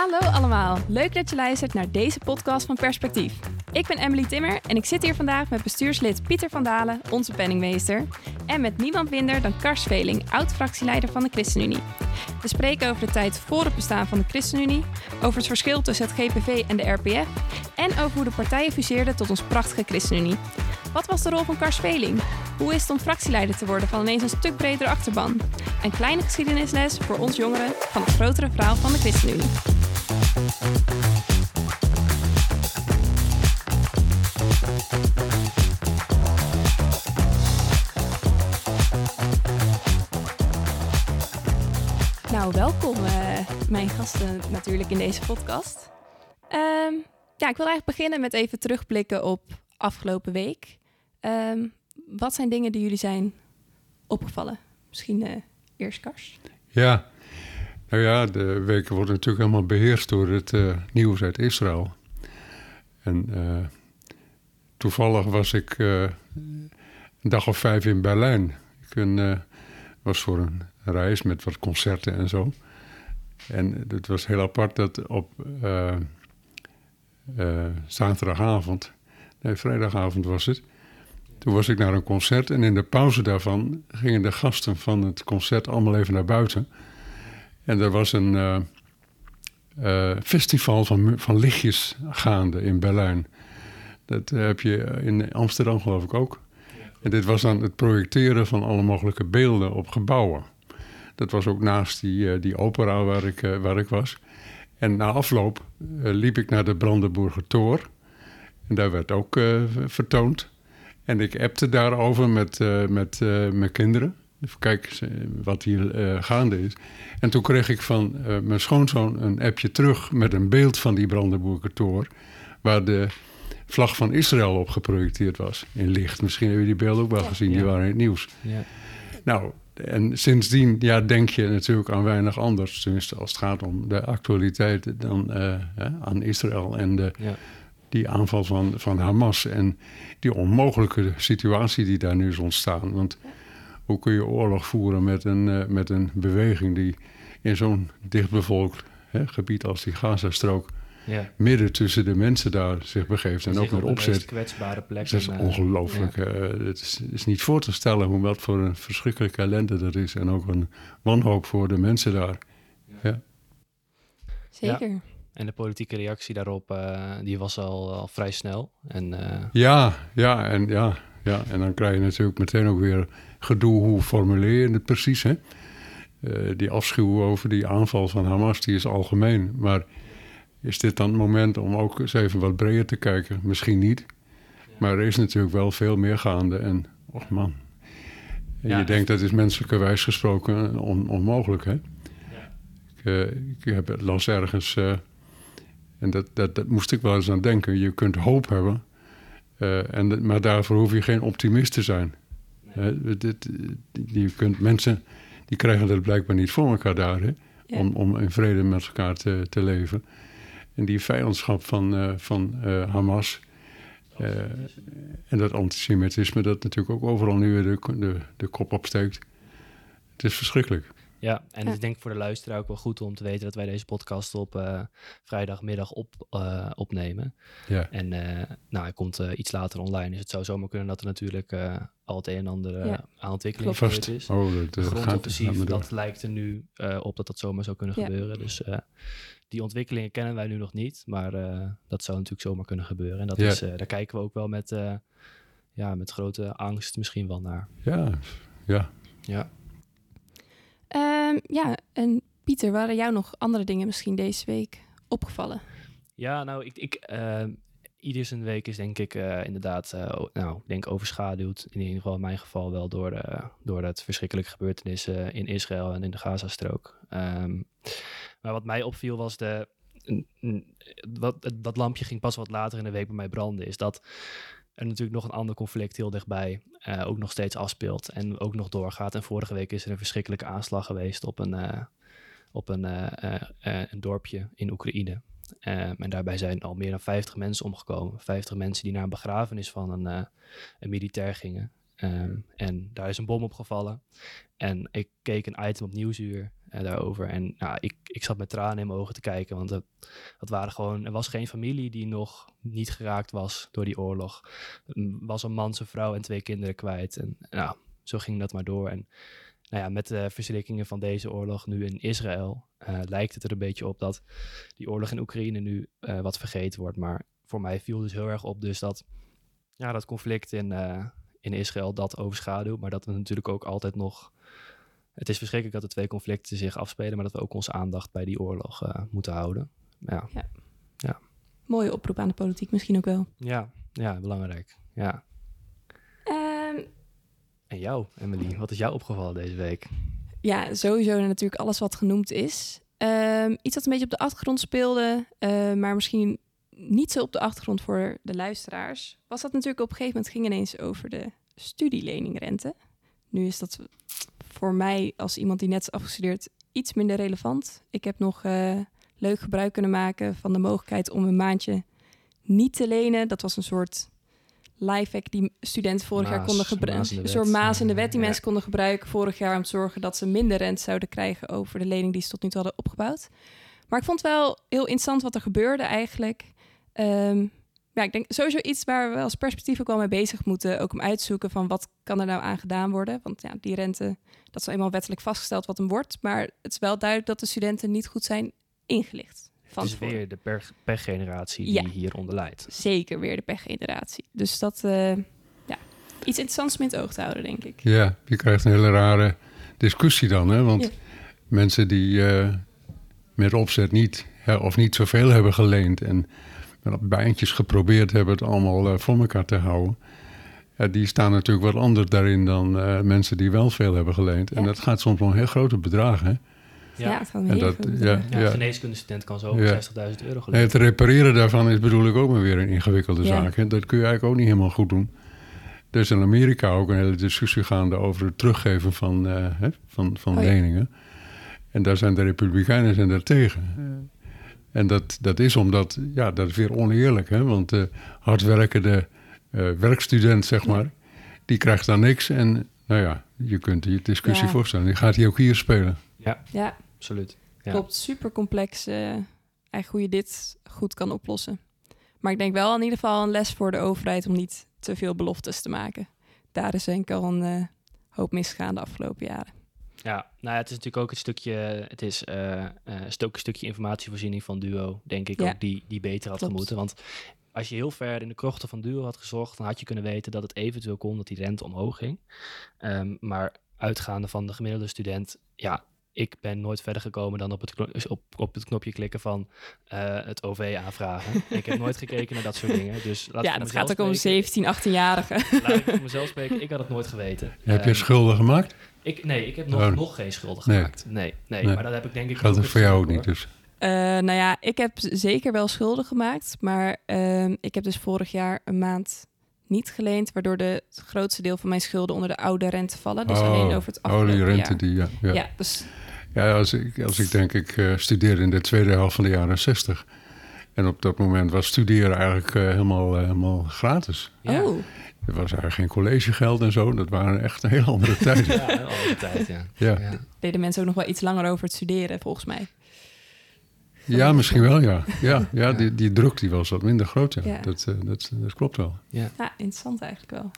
Hallo allemaal, leuk dat je luistert naar deze podcast van Perspectief. Ik ben Emily Timmer en ik zit hier vandaag met bestuurslid Pieter van Dalen, onze penningmeester. En met niemand minder dan Kars Veling, oud-fractieleider van de ChristenUnie. We spreken over de tijd voor het bestaan van de ChristenUnie, over het verschil tussen het GPV en de RPF en over hoe de partijen fuseerden tot ons prachtige ChristenUnie. Wat was de rol van Kars Veling? Hoe is het om fractieleider te worden van ineens een stuk bredere achterban? Een kleine geschiedenisles voor ons jongeren van het grotere verhaal van de ChristenUnie. Nou, welkom uh, mijn gasten natuurlijk in deze podcast. Um, ja, ik wil eigenlijk beginnen met even terugblikken op afgelopen week. Um, wat zijn dingen die jullie zijn opgevallen? Misschien uh, eerst Kars. Ja, nou ja, de weken worden natuurlijk helemaal beheerst door het uh, nieuws uit Israël. En uh, toevallig was ik een dag of vijf in Berlijn. Ik was voor een reis met wat concerten en zo. En het was heel apart dat op zaterdagavond, nee, vrijdagavond was het toen was ik naar een concert en in de pauze daarvan gingen de gasten van het concert allemaal even naar buiten. En er was een uh, uh, festival van, van lichtjes gaande in Berlijn. Dat heb je in Amsterdam geloof ik ook. En dit was dan het projecteren van alle mogelijke beelden op gebouwen. Dat was ook naast die, die opera waar ik, waar ik was. En na afloop liep ik naar de Brandenburger Tor. En daar werd ook vertoond. En ik appte daarover met, met mijn kinderen. Even kijken wat hier uh, gaande is. En toen kreeg ik van mijn schoonzoon een appje terug met een beeld van die Brandenburger Tor. Waar de vlag van Israël op geprojecteerd was in licht. Misschien hebben jullie die beelden ook wel gezien, die waren in het nieuws. Ja. Nou, en sindsdien ja, denk je natuurlijk aan weinig anders. Tenminste, als het gaat om de actualiteit dan aan Israël en de die aanval van, van Hamas en die onmogelijke situatie die daar nu is ontstaan. Want hoe kun je oorlog voeren met een, uh, met een beweging die in zo'n dichtbevolkt hè, gebied als die Gazastrook ja. midden tussen de mensen daar zich begeeft en ook met opzet. kwetsbare plekken. Dat is uh, ongelooflijk. Ja. Uh, het is, is, niet voor te stellen hoe wat voor een verschrikkelijke ellende dat is en ook een wanhoop voor de mensen daar. Ja. Zeker. En de politieke reactie daarop, uh, die was al, al vrij snel. En, uh... ja, ja, en, ja, ja, en dan krijg je natuurlijk meteen ook weer gedoe. Hoe formuleer je het precies? Hè? Uh, die afschuw over die aanval van Hamas, die is algemeen. Maar is dit dan het moment om ook eens even wat breder te kijken? Misschien niet. Maar er is natuurlijk wel veel meer gaande. En, och man. En ja, je denkt dat is menselijkerwijs gesproken on, onmogelijk, hè? Ja. Ik, ik heb las ergens en dat, dat, dat moest ik wel eens aan denken. Je kunt hoop hebben, uh, en, maar daarvoor hoef je geen optimist te zijn. Nee. dit, je kunt mensen, die krijgen dat blijkbaar niet voor elkaar daar, hè, ja. om, om in vrede met elkaar te, te leven. En die vijandschap van, uh, van uh, Hamas en dat antisemitisme, dat natuurlijk ook overal nu weer de, de, de kop opsteekt. Het is verschrikkelijk. Ja, en ja. ik denk voor de luisteraar ook wel goed om te weten dat wij deze podcast op uh, vrijdagmiddag op, uh, opnemen. Ja. En uh, nou, hij komt iets later online, dus het zou zomaar kunnen dat er natuurlijk al het een en ander ja. aan ontwikkeling gebeurd is. Oh, de grondoffensief, dat lijkt er nu op dat dat zomaar zou kunnen ja. gebeuren. Dus die ontwikkelingen kennen wij nu nog niet, maar dat zou natuurlijk zomaar kunnen gebeuren. En dat is, daar kijken we ook wel met, ja, met grote angst misschien wel naar. Ja, ja. Ja. Um, ja, en Pieter, waren jou nog andere dingen misschien deze week opgevallen? Ja, nou, ik, ik uh, ieder zijn week is denk ik uh, inderdaad, uh, nou, denk overschaduwd. In ieder geval in mijn geval wel door, uh, door dat verschrikkelijke gebeurtenissen in Israël en in de Gazastrook. Um, maar wat mij opviel was de, wat, dat lampje ging pas wat later in de week bij mij branden, is dat er natuurlijk nog een ander conflict heel dichtbij uh, ook nog steeds afspeelt en ook nog doorgaat. En vorige week is er een verschrikkelijke aanslag geweest op een, uh, op een, uh, een dorpje in Oekraïne. en daarbij zijn al meer dan 50 mensen omgekomen. 50 mensen die naar een begrafenis van een, een militair gingen. Um, en daar is een bom opgevallen. En ik keek een item op Nieuwsuur daarover. En nou, ik, ik zat met tranen in mijn ogen te kijken, want het, dat waren gewoon, er was geen familie die nog niet geraakt was door die oorlog. Er was een man, zijn vrouw en twee kinderen kwijt. En nou, zo ging dat maar door. En nou ja, met de verschrikkingen van deze oorlog nu in Israël lijkt het er een beetje op dat die oorlog in Oekraïne nu wat vergeten wordt. Maar voor mij viel dus heel erg op dus dat ja, dat conflict in, in Israël dat overschaduwt. Maar dat we natuurlijk ook altijd nog. Het is verschrikkelijk dat de twee conflicten zich afspelen, maar dat we ook onze aandacht bij die oorlog uh, moeten houden. Ja. ja. ja. Mooie oproep aan de politiek misschien ook wel. Ja, ja belangrijk. Ja. Um, en jou, Emily, wat is jou opgevallen deze week? Ja, sowieso natuurlijk alles wat genoemd is. Um, iets dat een beetje op de achtergrond speelde, uh, maar misschien niet zo op de achtergrond voor de luisteraars, was dat natuurlijk op een gegeven moment ging ineens over de studieleningrente. Nu is dat voor mij als iemand die net is afgestudeerd iets minder relevant. Ik heb nog uh, leuk gebruik kunnen maken van de mogelijkheid om een maandje niet te lenen. Dat was een soort lifehack die studenten vorig jaar konden gebruiken. Een soort maas in de wet die mensen konden gebruiken vorig jaar om te zorgen dat ze minder rente zouden krijgen over de lening die ze tot nu toe hadden opgebouwd. Maar ik vond wel heel interessant wat er gebeurde eigenlijk. Um, ja, ik denk sowieso iets waar we als perspectief ook wel mee bezig moeten. Ook om uit te zoeken van wat kan er nou aan gedaan worden. Want ja, die rente, dat is eenmaal wettelijk vastgesteld wat hem wordt. Maar het is wel duidelijk dat de studenten niet goed zijn ingelicht. Van het is weer de pechgeneratie die ja, hieronder leidt. Zeker weer de pechgeneratie. Dus dat, uh, ja, iets interessants om in het oog te houden, denk ik. Ja, je krijgt een hele rare discussie dan. Hè? Want mensen die uh, met opzet niet of niet zoveel hebben geleend... en met bijntjes geprobeerd hebben het allemaal uh, voor elkaar te houden. die staan natuurlijk wat anders daarin dan uh, mensen die wel veel hebben geleend. En dat gaat soms om heel grote bedragen. Ja, het gaat dat, ja, ja, Een geneeskundestudent kan zo over 60.000 euro geleend. Het repareren daarvan is bedoel ik ook maar weer een ingewikkelde zaak. Hè? Dat kun je eigenlijk ook niet helemaal goed doen. Er is in Amerika ook een hele discussie gaande over het teruggeven van, uh, hè, van, van oh, leningen. En daar zijn de Republikeinen zijn daar tegen. En dat, dat is omdat, ja, dat is weer oneerlijk. Hè? Want de hardwerkende uh, werkstudent, zeg maar, die krijgt dan niks. En nou ja, je kunt je discussie voorstellen. Die gaat hij ook hier spelen. Ja, ja. absoluut. Ja. Klopt, super complex. Uh, eigenlijk hoe je dit goed kan oplossen. Maar ik denk wel in ieder geval een les voor de overheid om niet te veel beloftes te maken. Daar is denk ik al een uh, hoop misgegaan de afgelopen jaren. Ja, nou ja, het is natuurlijk ook een stukje, het is, uh, ook een stukje informatievoorziening van Duo, denk ik, ook die, die beter had gemoeten. Want als je heel ver in de krochten van Duo had gezocht, dan had je kunnen weten dat het eventueel kon dat die rente omhoog ging. Um, maar uitgaande van de gemiddelde student, ja, ik ben nooit verder gekomen dan op het, op, op het knopje klikken van uh, het OV aanvragen. ik heb nooit gekeken naar dat soort dingen. Dus laat ja, dat gaat ook om 17, 18-jarigen. Laat ik voor mezelf spreken. Ik had het nooit geweten. Heb je um, schulden gemaakt? Ik, nee, ik heb nog, oh. nog geen schulden gemaakt. Nee, nee, nee, maar dat heb ik denk ik Dat is voor jou ook niet dus? Uh, nou ja, ik heb zeker wel schulden gemaakt. Maar uh, ik heb dus vorig jaar een maand niet geleend, waardoor de, het grootste deel van mijn schulden onder de oude rente vallen. Dus oh, alleen over het afgelopen oude rente jaar. die, ja. Ja, ja dus... ja als, ik, als ik denk, ik uh, studeerde in de tweede helft van de jaren zestig. En op dat moment was studeren eigenlijk uh, helemaal, uh, helemaal gratis. Ja. Oh. Er was eigenlijk geen collegegeld en zo. Dat waren echt een hele andere tijden. ja, een andere tijd, ja. ja. ja. Deden mensen ook nog wel iets langer over het studeren, volgens mij. Ja, misschien wel, ja. Ja, ja die, die druk die was wat minder groot, ja. Dat, uh, dat, dat klopt wel. Ja. ja, interessant eigenlijk wel.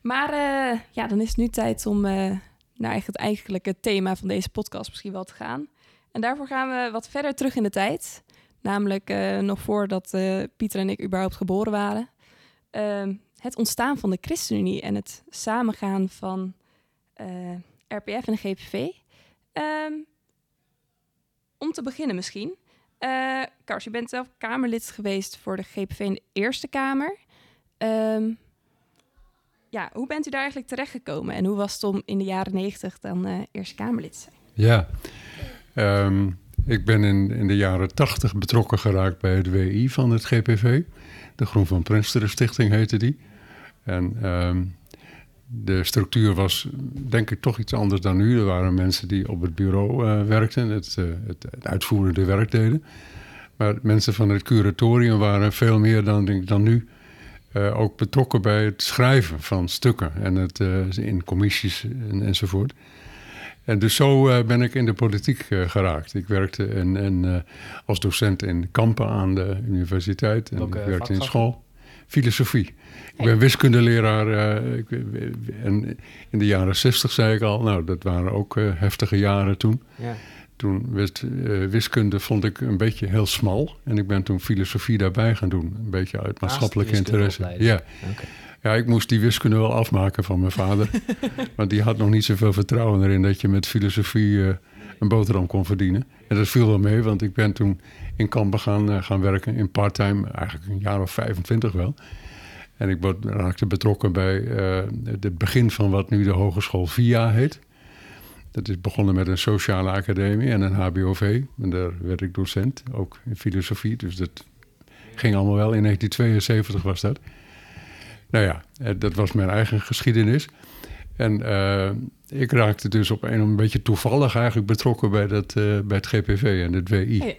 Maar uh, ja, dan is het nu tijd om uh, naar eigenlijk het eigenlijke thema van deze podcast misschien wel te gaan. En daarvoor gaan we wat verder terug in de tijd. Namelijk nog voordat Pieter en ik überhaupt geboren waren. Ehm, het ontstaan van de ChristenUnie en het samengaan van RPF en de GPV. Um, om te beginnen misschien. Uh, Kars, je bent zelf Kamerlid geweest voor de GPV in de Eerste Kamer. Um, ja, hoe bent u daar eigenlijk terechtgekomen? En hoe was het om in de jaren negentig dan uh, Eerste Kamerlid te zijn? Ja, ik ben in, in de jaren tachtig betrokken geraakt bij het WI van het GPV. De Groen van Prensteren Stichting heette die. En um, de structuur was denk ik toch iets anders dan nu. Er waren mensen die op het bureau uh, werkten, het, uh, het, het, uitvoerende werk deden. Maar mensen van het curatorium waren veel meer dan, denk dan nu uh, ook betrokken bij het schrijven van stukken en het in commissies en, enzovoort. En dus zo eh, ben ik in de politiek uh, geraakt. Ik werkte in, in, uh, als docent in Kampen aan de universiteit. En Welke ik werkte in school. Filosofie. Ik ben wiskundeleraar. ik, en in de jaren zestig zei ik al, nou, dat waren ook heftige jaren toen. Ja. Toen werd wiskunde vond ik een beetje heel smal. En ik ben toen filosofie daarbij gaan doen. Een beetje uit maatschappelijk interesse. Ja. Okay. Ja, ik moest die wiskunde wel afmaken van mijn vader. want die had nog niet zoveel vertrouwen erin dat je met filosofie uh, een boterham kon verdienen. En dat viel wel mee, want ik ben toen in Kampen gaan, uh, gaan werken in parttime, eigenlijk een jaar of 25 wel. En ik raakte betrokken bij uh, het begin van wat nu de Hogeschool VIA heet. Dat is begonnen met een sociale academie en een HBOV. En daar werd ik docent, ook in filosofie. Dus dat ging allemaal wel. In 1972 was dat. Nou ja, dat was mijn eigen geschiedenis. En uh, ik raakte dus op een, een beetje toevallig eigenlijk betrokken bij, dat, uh, bij het GPV en het WI. Oh ja.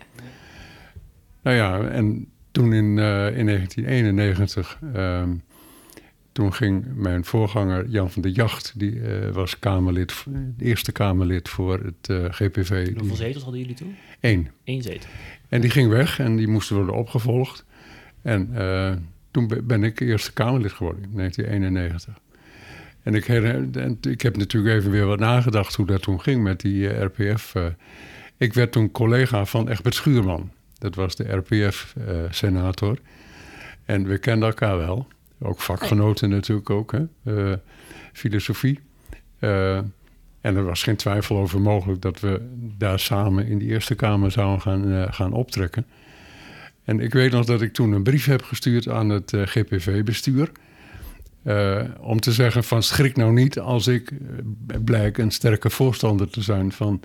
Nou ja, en toen in, uh, in 1991, toen ging mijn voorganger Jan van der Jacht, die was Kamerlid, de eerste Kamerlid voor het GPV. Hoeveel zetels hadden jullie toen? Eén. Eén zetel. En die ging weg en die moesten worden opgevolgd. En toen ben ik Eerste Kamerlid geworden in 1991. En ik, en ik heb natuurlijk even weer wat nagedacht hoe dat toen ging met die uh, RPF. Uh, ik werd toen collega van Egbert Schuurman. Dat was de RPF-senator. en we kenden elkaar wel. Ook vakgenoten natuurlijk ook, hè? Filosofie. en er was geen twijfel over mogelijk dat we daar samen in de Eerste Kamer zouden gaan, gaan optrekken. En ik weet nog dat ik toen een brief heb gestuurd aan het uh, GPV-bestuur. Uh, om te zeggen van schrik nou niet als ik uh, blijk een sterke voorstander te zijn van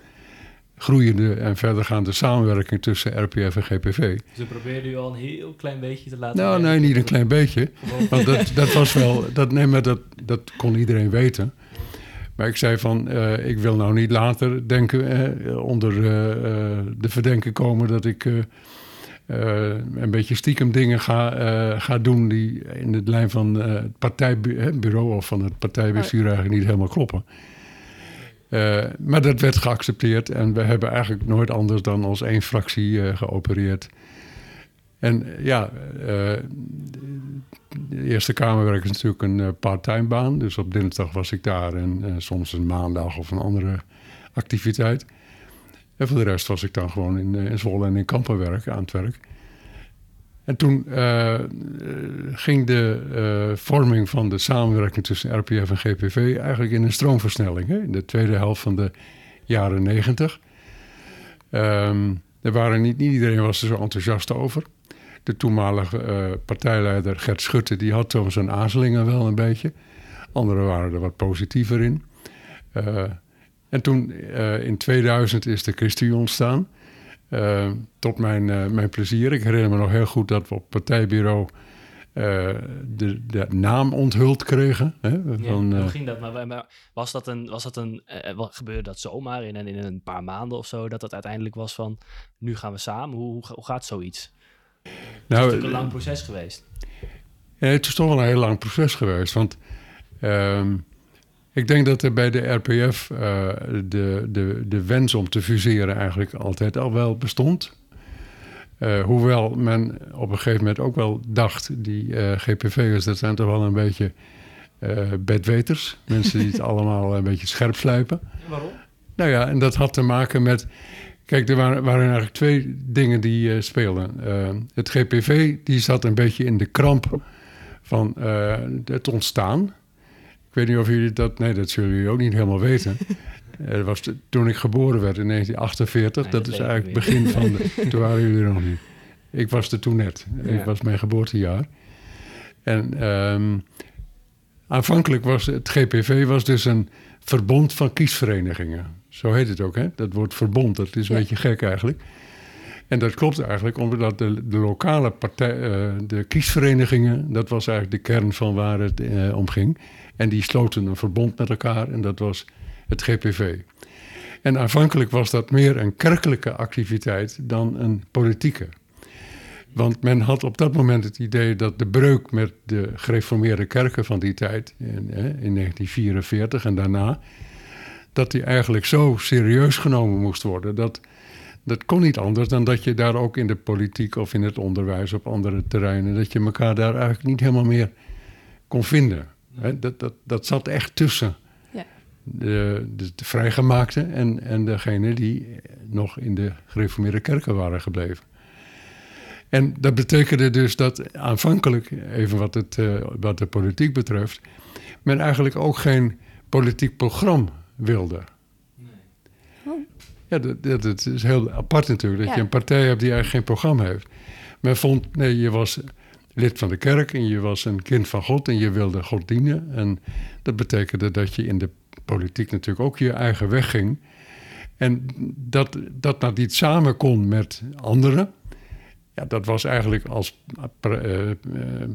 groeiende en verdergaande samenwerking tussen RPF en GPV. Ze probeerden u al een heel klein beetje te laten Nou, nee, niet een klein beetje. Want dat, dat was wel, dat, nee, maar dat, dat kon iedereen weten. Maar ik zei van, uh, ik wil nou niet later denken, onder de verdenking komen dat ik uh, een beetje stiekem dingen ga, uh, ga doen die in het lijn van uh, het partijbureau of van het partijbestuur eigenlijk niet helemaal kloppen. maar dat werd geaccepteerd en we hebben eigenlijk nooit anders dan als één fractie geopereerd. En ja, de Eerste Kamerwerk is natuurlijk een part-time baan. Dus op dinsdag was ik daar en soms een maandag of een andere activiteit. En voor de rest was ik dan gewoon in, in Zwolle en in Kampen werken, aan het werk. En toen uh, ging de vorming van de samenwerking tussen RPF en GPV eigenlijk in een stroomversnelling. Hè? In de tweede helft van de jaren negentig. Um, er waren niet, niet iedereen was er zo enthousiast over. De toenmalige partijleider Gert Schutte die had zo zijn aarzelingen wel een beetje. Anderen waren er wat positiever in. En toen uh, in 2000 is de ChristenUnie ontstaan. Uh, tot mijn, uh, mijn plezier. Ik herinner me nog heel goed dat we op partijbureau de, de naam onthuld kregen. Hè, van, ja, hoe ging dat? Maar, maar, was dat een, was dat een wat gebeurde dat zomaar in een, in een paar maanden of zo? Dat dat uiteindelijk was van, nu gaan we samen. Hoe, hoe, hoe gaat zoiets? Nou, het is natuurlijk een lang proces geweest. Ja, het is toch wel een heel lang proces geweest. Want... Um, ik denk dat er bij de RPF uh, de, de, de wens om te fuseren eigenlijk altijd al wel bestond. Uh, hoewel men op een gegeven moment ook wel dacht, die uh, GPV'ers, dat zijn toch wel een beetje bedweters. Mensen die het allemaal een beetje scherp slijpen. Waarom? Nou ja, en dat had te maken met... Kijk, er waren, waren eigenlijk twee dingen die speelden. het GPV die zat een beetje in de kramp van het ontstaan weet niet of jullie dat... Nee, dat zullen jullie ook niet helemaal weten. Was toen ik geboren werd in 1948. Nee, dat, dat is eigenlijk het begin van... De, toen waren jullie er nog niet. Ik was er toen net. Ja. Ik was mijn geboortejaar. En um, aanvankelijk was het GPV was dus een verbond van kiesverenigingen. Zo heet het ook, hè? Dat woord verbond, dat is een ja. beetje gek eigenlijk. En dat klopt eigenlijk, omdat de, de lokale partij, uh, de kiesverenigingen, dat was eigenlijk de kern van waar het uh, om ging. En die sloten een verbond met elkaar en dat was het GPV. En aanvankelijk was dat meer een kerkelijke activiteit dan een politieke. Want men had op dat moment het idee dat de breuk met de gereformeerde kerken van die tijd, in, in 1944 en daarna, dat die eigenlijk zo serieus genomen moest worden. Dat, dat kon niet anders dan dat je daar ook in de politiek of in het onderwijs op andere terreinen, dat je elkaar daar eigenlijk niet helemaal meer kon vinden. dat, dat, dat zat echt tussen ja. de, de, de vrijgemaakten en, en degene die nog in de gereformeerde kerken waren gebleven. En dat betekende dus dat aanvankelijk, even wat, het, uh, wat de politiek betreft, men eigenlijk ook geen politiek programma wilde. Ja, dat, dat, is heel apart natuurlijk, dat je een partij hebt die eigenlijk geen programma heeft. Men vond, nee, je was lid van de kerk en je was een kind van God en je wilde God dienen. En dat betekende dat je in de politiek natuurlijk ook je eigen weg ging. En dat dat, dat niet samen kon met anderen, ja, dat was eigenlijk als uh,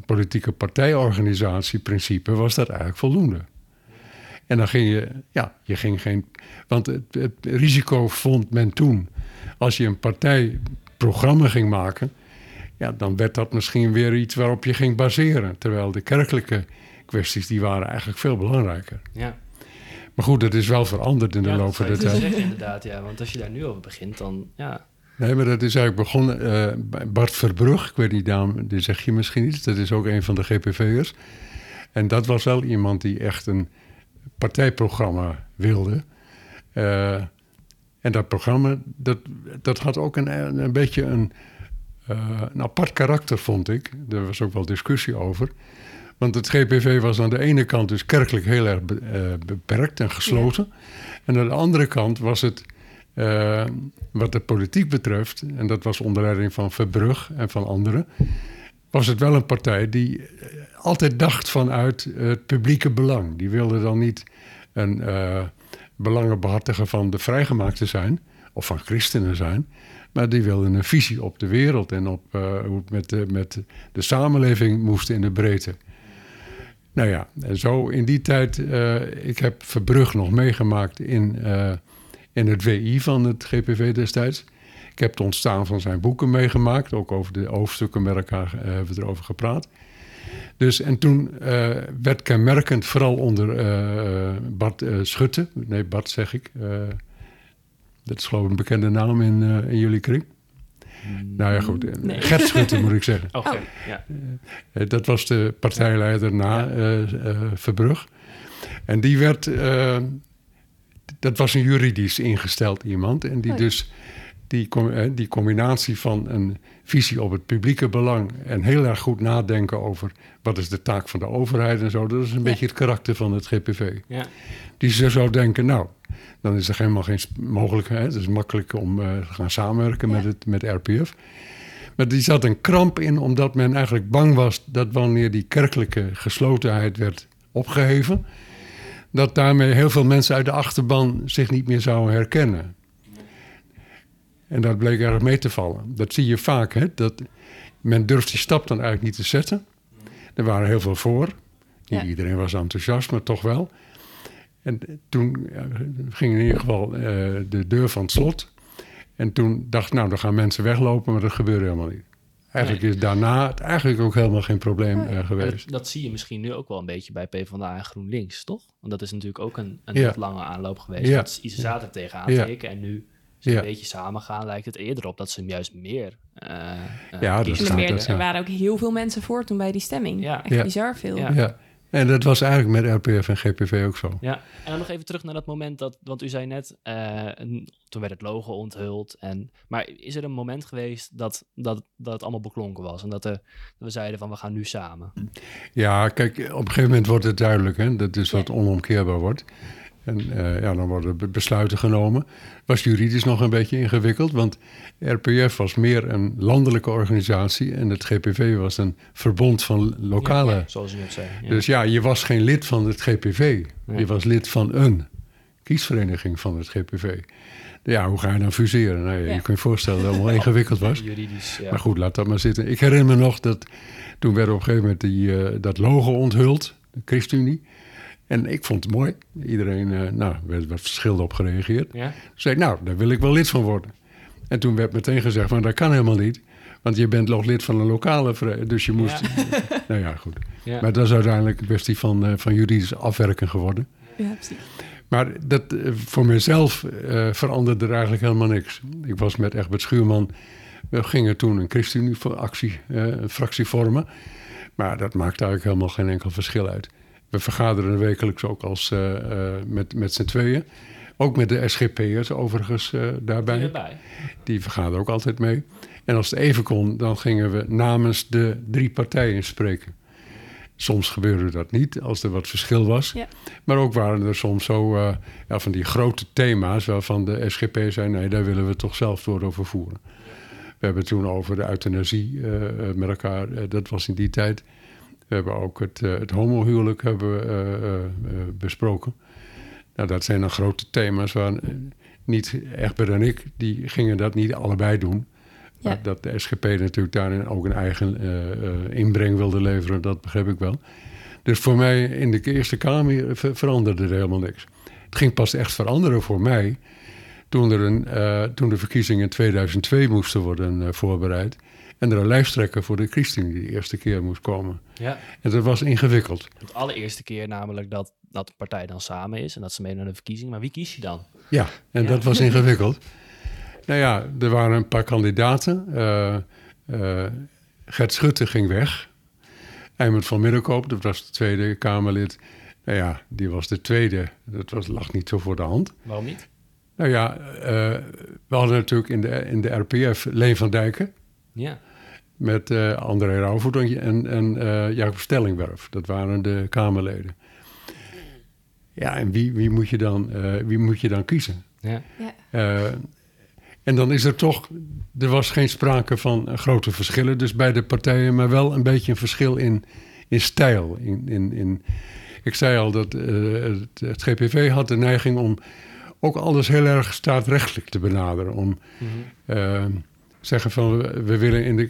politieke partijorganisatie principe was dat eigenlijk voldoende. En dan ging je, ja, je ging geen. Want het, het risico vond men toen. Als je een partijprogramma ging maken, ja, dan werd dat misschien weer iets waarop je ging baseren. Terwijl de kerkelijke kwesties, die waren eigenlijk veel belangrijker. Ja. Maar goed, dat is wel veranderd in de loop van de tijd. Zeggen, inderdaad, ja. Want als je daar nu over begint, dan ja. Nee, maar dat is eigenlijk begonnen uh, bij Bart Verbrug. Ik weet niet, daarom, die zeg je misschien iets. Dat is ook een van de GPV'ers. En dat was wel iemand die echt een partijprogramma wilde. Uh, en dat programma, dat, dat had ook een, een beetje een, uh, een apart karakter, vond ik. Er was ook wel discussie over. Want het GPV was aan de ene kant dus kerkelijk heel erg beperkt en gesloten. En aan de andere kant was het uh, wat de politiek betreft, en dat was onder leiding van Verbrug en van anderen, was het wel een partij die eh, altijd dacht vanuit het publieke belang. Die wilde dan niet een uh, belangenbehartiger van de vrijgemaakte zijn, of van christenen zijn, maar die wilde een visie op de wereld en op uh, hoe het met de, met de samenleving moest in de breedte. Nou ja, en zo in die tijd, uh, ik heb Verbrug nog meegemaakt in in het WI van het GPV destijds. Ik heb het ontstaan van zijn boeken meegemaakt. Ook over de hoofdstukken met elkaar hebben we erover gepraat. Dus, en toen uh, werd kenmerkend, vooral onder uh, Bart Schutte. Nee, Bart zeg ik. dat is geloof ik een bekende naam in, in jullie kring. Mm, nou ja, goed. Nee. Gert Schutte moet ik zeggen. Oké, ja. dat was de partijleider na Verbrug. En die werd dat was een juridisch ingesteld iemand. En die oh dus die, eh, die combinatie van een visie op het publieke belang en heel erg goed nadenken over wat is de taak van de overheid en zo. Dat is een beetje het karakter van het GPV. Ja. Die ze zou denken, nou, dan is er helemaal geen mogelijkheid. Het is makkelijk om uh, te gaan samenwerken met, het, met RPF. Maar die zat een kramp in, omdat men eigenlijk bang was dat wanneer die kerkelijke geslotenheid werd opgeheven, dat daarmee heel veel mensen uit de achterban zich niet meer zouden herkennen. En dat bleek erg mee te vallen. Dat zie je vaak, hè? dat men durft die stap dan eigenlijk niet te zetten. Er waren heel veel voor. Niet iedereen was enthousiast, maar toch wel. En toen ging in ieder geval uh, de deur van het slot. En toen dacht ik, nou, dan gaan mensen weglopen, maar dat gebeurde helemaal niet. Eigenlijk is daarna het eigenlijk ook helemaal geen probleem uh, geweest. Dat, dat, zie je misschien nu ook wel een beetje bij PvdA en GroenLinks, toch? Want dat is natuurlijk ook een, een lange aanloop geweest. Dat ze zaten tegenaan tekenen en nu ze een beetje samen gaan, lijkt het eerder op dat ze hem juist meer uh, ja, dat meer, Er waren ook heel veel mensen voor toen bij die stemming. Ja. Echt bizar veel. Ja. En dat was eigenlijk met RPF en GPV ook zo. Ja, en dan nog even terug naar dat moment dat, want u zei net, uh, toen werd het logo onthuld. En, maar is er een moment geweest dat, dat, dat het allemaal beklonken was en dat, de, we zeiden van we gaan nu samen? Ja, kijk, op een gegeven moment wordt het duidelijk, hè, dat is wat onomkeerbaar wordt. En uh, ja, dan worden besluiten genomen. Was juridisch nog een beetje ingewikkeld, want RPF was meer een landelijke organisatie en het GPV was een verbond van lokale. Ja, zoals u net zei. Dus ja, je was geen lid van het GPV. Je was lid van een kiesvereniging van het GPV. Ja, hoe ga je dan fuseren? Nou, je kunt je voorstellen dat het allemaal ingewikkeld was. Juridisch, Maar goed, laat dat maar zitten. Ik herinner me nog dat toen werd op een gegeven moment die, uh, dat logo onthuld, de ChristenUnie. En ik vond het mooi. Iedereen, uh, nou, werd wat verschillend op gereageerd. Ja? Zei ik, nou, daar wil ik wel lid van worden. En toen werd meteen gezegd, van dat kan helemaal niet. Want je bent nog lid van een lokale vereniging. Dus je moest... nou ja, goed. Maar dat is uiteindelijk een kwestie van, uh, van juridisch afwerken geworden. Ja, precies. Maar dat, eh, voor mezelf uh, veranderde er eigenlijk helemaal niks. Ik was met Egbert Schuurman. We gingen toen een ChristenUnie-actie, uh, een fractie vormen. Maar dat maakt eigenlijk helemaal geen enkel verschil uit. We vergaderen wekelijks ook als, met, met z'n tweeën. Ook met de SGP'ers overigens daarbij. Die vergaderen ook altijd mee. En als het even kon, dan gingen we namens de drie partijen spreken. Soms gebeurde dat niet als er wat verschil was. Ja. Maar ook waren er soms zo uh, ja, van die grote thema's waarvan de SGP zei: nee, daar willen we toch zelf door over voeren. We hebben toen over de euthanasie uh, met elkaar, uh, dat was in die tijd. We hebben ook het, het homohuwelijk hebben we, besproken. Nou, dat zijn dan grote thema's waar niet Egbert en ik, die gingen dat niet allebei doen. Ja. Dat de SGP natuurlijk daarin ook een eigen uh, inbreng wilde leveren, dat begrijp ik wel. Dus voor mij in de Eerste Kamer veranderde er helemaal niks. Het ging pas echt veranderen voor mij toen, er een, uh, toen de verkiezingen in 2002 moesten worden voorbereid. En er een lijsttrekker voor de ChristenUnie die de eerste keer moest komen. Ja. En dat was ingewikkeld. De allereerste keer namelijk dat, dat de partij dan samen is en dat ze mee naar de verkiezing. Maar wie kies je dan? Ja, en dat was ingewikkeld. Nou ja, er waren een paar kandidaten. Uh, uh, Gert Schutte ging weg. Eimert van Middelkoop, dat was de tweede Kamerlid. Nou ja, die was de tweede. Dat was, lag niet zo voor de hand. Waarom niet? Nou ja, uh, we hadden natuurlijk in de, in de RPF Leen van Dijken. Ja. Met uh, André Rauwvoet en, en uh, Jacob Stellingwerf. Dat waren de Kamerleden. Ja, en wie, wie, moet, je dan, wie moet je dan kiezen? Ja. ja. En dan is er toch, er was geen sprake van grote verschillen dus bij de partijen, maar wel een beetje een verschil in, in stijl. In, in, in, ik zei al dat uh, het, het, GPV had de neiging om ook alles heel erg staatrechtelijk te benaderen. Om mm uh, zeggen van we willen in de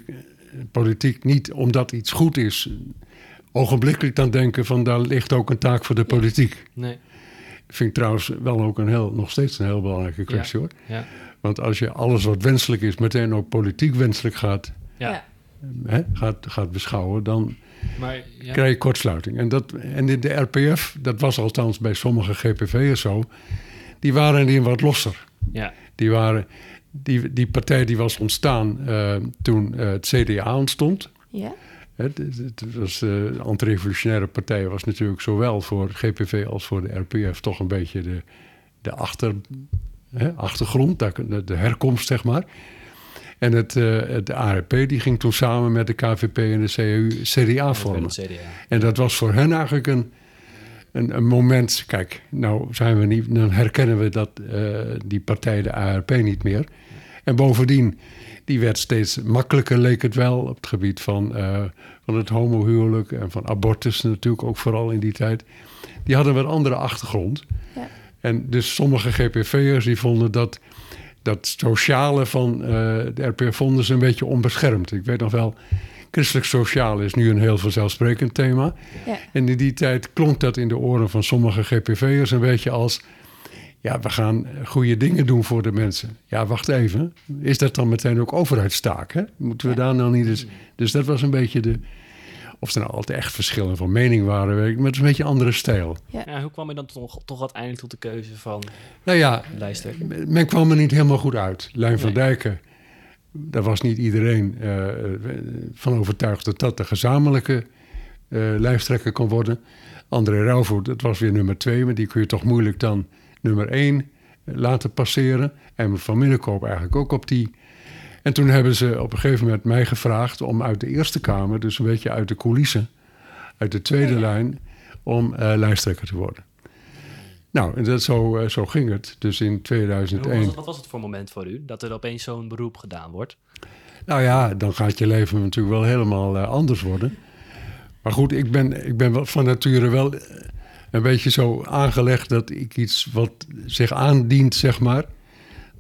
politiek niet omdat iets goed is, ogenblikkelijk dan denken van daar ligt ook een taak voor de politiek. Nee. Vind ik trouwens wel ook een heel, nog steeds een heel belangrijke kwestie ja. hoor. Ja. Want als je alles wat wenselijk is meteen ook politiek wenselijk gaat, ja. hè, gaat, gaat beschouwen, dan maar, ja. krijg je kortsluiting. En, dat, en in de RPF, dat was althans bij sommige GPV'ers zo, die waren die wat losser. Ja. Die, waren, die, die partij die was ontstaan uh, toen uh, het CDA ontstond. Ja. Het, het was, de antirevolutionaire partij was natuurlijk zowel voor GPV als voor de RPF toch een beetje de, de achter, hè, achtergrond, de, de herkomst zeg maar. En het, de ARP die ging toen samen met de KVP en de CU CDA vormen. CDA. En dat was voor hen eigenlijk een, een, een, moment. Kijk, nou zijn we niet, dan herkennen we dat uh, die partij, de ARP, niet meer. En bovendien, die werd steeds makkelijker, leek het wel, op het gebied van, uh, van het homohuwelijk en van abortus natuurlijk ook vooral in die tijd. Die hadden een andere achtergrond. Ja. En dus sommige GPV'ers die vonden dat, dat sociale van uh, de RPF vonden ze een beetje onbeschermd. Ik weet nog wel, christelijk sociaal is nu een heel vanzelfsprekend thema. Ja. En in die tijd klonk dat in de oren van sommige GPV'ers een beetje als... ja, we gaan goede dingen doen voor de mensen. Ja, wacht even. Is dat dan meteen ook overheidstaak? Hè? Moeten we ja. daar nou niet eens... Dus dat was een beetje de... Of er nou altijd echt verschillen van mening waren, weet ik, met een beetje andere stijl. Ja. ja hoe kwam je dan toch, toch uiteindelijk tot de keuze van nou ja, lijster? Men kwam er niet helemaal goed uit. Lijn van nee. Dijken, daar was niet iedereen uh, van overtuigd dat dat de gezamenlijke uh, lijsttrekker kon worden. André Rauwvoet, dat was weer nummer twee, maar die kun je toch moeilijk dan nummer één laten passeren. En Van Middenkoop eigenlijk ook op die en toen hebben ze op een gegeven moment mij gevraagd om uit de Eerste Kamer, dus een beetje uit de coulissen, uit de tweede ja. lijn, om uh, lijsttrekker te worden. Nou, en dat, zo, uh, zo ging het. Dus in 2001. Was het, wat was het voor moment voor u dat er opeens zo'n beroep gedaan wordt? Nou ja, dan gaat je leven natuurlijk wel helemaal uh, anders worden. Maar goed, ik ben, ik ben van nature wel een beetje zo aangelegd dat ik iets wat zich aandient, zeg maar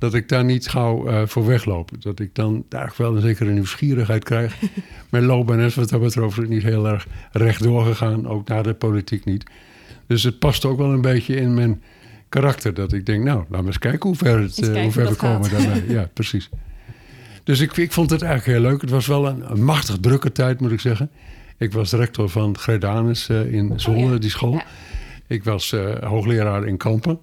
dat ik daar niet gauw uh, voor wegloop. Dat ik dan eigenlijk wel een zekere nieuwsgierigheid krijg. Mijn loopbaan is wat dat betreft niet heel erg rechtdoor gegaan, ook naar de politiek niet. Dus het past ook wel een beetje in mijn karakter. Dat ik denk, nou, laten we eens kijken hoe ver, het, uh, hoe ver we komen daarmee. Ja, precies. Dus ik, ik vond het eigenlijk heel leuk. Het was wel een, een machtig drukke tijd, moet ik zeggen. Ik was rector van Gredanus uh, in Zwolle, oh, ja. die school. Ja. Ik was uh, hoogleraar in Kampen.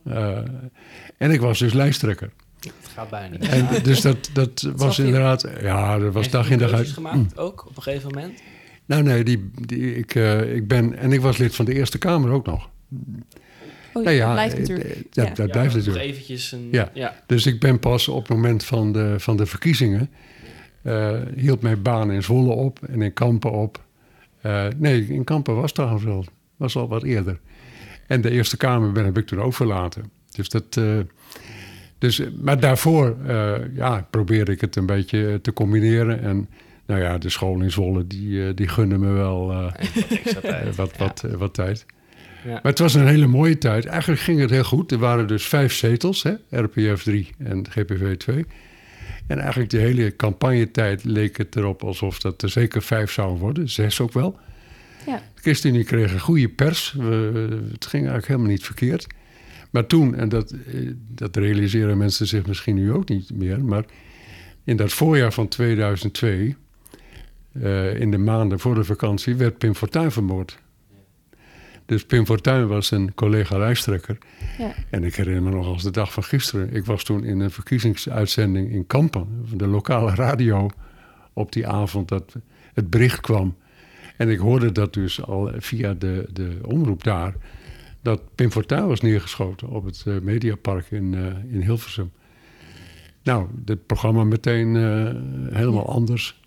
en ik was dus lijsttrekker. Het gaat bijna niet. En, dus dat, dat was inderdaad... Ja, dat was dag in dag uit. gemaakt mm. ook op een gegeven moment? Nou nee, die, die, ik, ik ben... En ik was lid van de Eerste Kamer ook nog. Oh, nou ja, dat blijft natuurlijk. Ja, dat ja, blijft natuurlijk. eventjes een, ja. Dus ik ben pas op het moment van de, van de verkiezingen... hield mijn baan in Zwolle op en in Kampen op. nee, in Kampen was trouwens wel was al wat eerder. En de Eerste Kamer ben, heb ik toen overlaten. Dus dat. Uh, dus, maar daarvoor uh, ja, probeerde ik het een beetje te combineren. En nou ja, de school in Zwolle, die, die gunde me wel wat, wat, wat tijd. Ja. Maar het was een hele mooie tijd. Eigenlijk ging het heel goed. Er waren dus vijf zetels, hè? RPF 3 en GPV 2. En eigenlijk de hele campagnetijd leek het erop alsof dat er zeker vijf zouden worden. Zes ook wel. Ja. De ChristenUnie kreeg een goede pers. We, het ging eigenlijk helemaal niet verkeerd. Maar toen, en dat, eh, dat realiseren mensen zich misschien nu ook niet meer... maar in dat voorjaar van 2002, uh, eh, in de maanden voor de vakantie... werd Pim Fortuyn vermoord. Dus Pim Fortuyn was een collega lijsttrekker. Ja. En ik herinner me nog als de dag van gisteren. Ik was toen in een verkiezingsuitzending in Kampen, de lokale radio, op die avond dat het bericht kwam en ik hoorde dat dus al via de, de omroep daar, dat Pim Fortuyn was neergeschoten op het uh, Mediapark in, uh, in Hilversum. Nou, dit programma meteen uh, helemaal anders.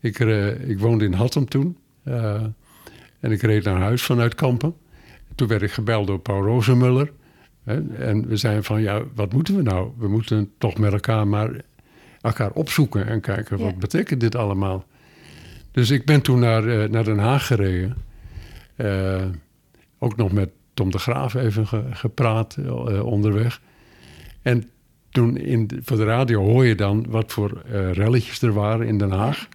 Ik, ik woonde in Hattem toen. en ik reed naar huis vanuit Kampen. Toen werd ik gebeld door Paul Rozenmuller. En we zeiden van, ja, wat moeten we nou? We moeten toch met elkaar maar elkaar opzoeken en kijken, wat betekent dit allemaal? Dus ik ben toen naar, uh, naar Den Haag gereden. Uh, ook nog met Tom de Graaf even ge, gepraat uh, onderweg. En toen in voor de radio hoor je dan wat voor relletjes er waren in Den Haag.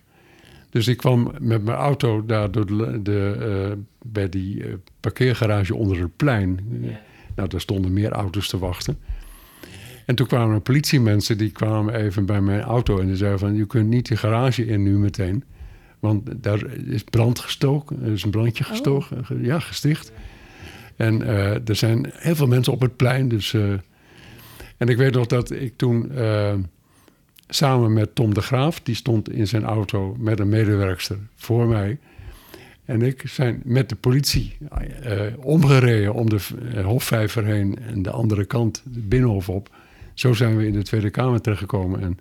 Dus ik kwam met mijn auto daar door de, de bij die parkeergarage onder het plein. Nou, daar stonden meer auto's te wachten. En toen kwamen er politiemensen, die kwamen even bij mijn auto en die zeiden van... je kunt niet de garage in nu meteen. Want daar is brand gestoken, er is een brandje oh. gestoken, ja, gesticht. En uh, er zijn heel veel mensen op het plein. Dus, uh, en ik weet nog dat ik toen uh, samen met Tom de Graaf, die stond in zijn auto met een medewerkster voor mij. En ik zijn met de politie omgereden om de Hofvijver heen en de andere kant, de Binnenhof op. Zo zijn we in de Tweede Kamer terechtgekomen. En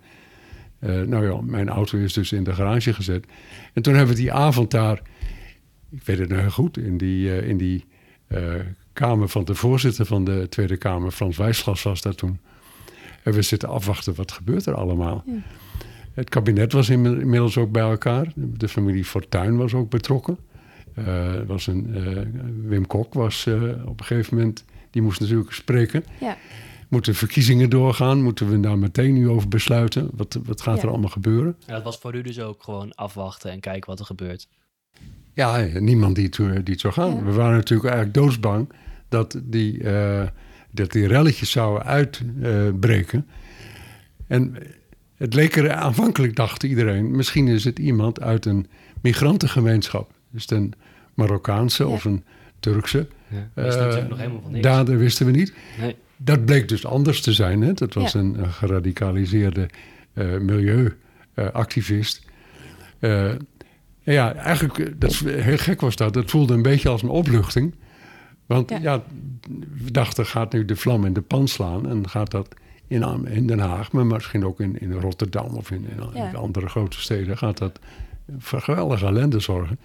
uh, nou ja, mijn auto is dus in de garage gezet. En toen hebben we die avond daar, ik weet het nog heel goed, in die, uh, in die uh, kamer van de voorzitter van de Tweede Kamer, Frans Wijsglas was daar toen. En we zitten afwachten, wat gebeurt er allemaal? Ja. Het kabinet was inmiddels ook bij elkaar. De familie Fortuyn was ook betrokken. was een, Wim Kok was op een gegeven moment, die moest natuurlijk spreken. Ja. Moeten verkiezingen doorgaan? Moeten we daar meteen nu over besluiten? Wat, wat gaat er allemaal gebeuren? Ja, dat was voor u dus ook gewoon afwachten en kijken wat er gebeurt. Ja, niemand die het, die het zou gaan. We waren natuurlijk eigenlijk doodsbang dat die, uh, dat die relletjes zouden uitbreken. en het leek er aanvankelijk, dacht iedereen, misschien is het iemand uit een migrantengemeenschap. Dus een Marokkaanse of een Turkse. Ja, uh, nog helemaal van niks. Dader wisten we niet. Nee dat bleek dus anders te zijn. Hè? Dat was een, geradicaliseerde uh, milieuactivist. Uh, ja, eigenlijk, dat, heel gek was dat. Het voelde een beetje als een opluchting. Want ja. we dachten, gaat nu de vlam in de pan slaan... en gaat dat in, in Den Haag, maar misschien ook in, in Rotterdam... of in, in andere grote steden, gaat dat voor geweldige ellende zorgen.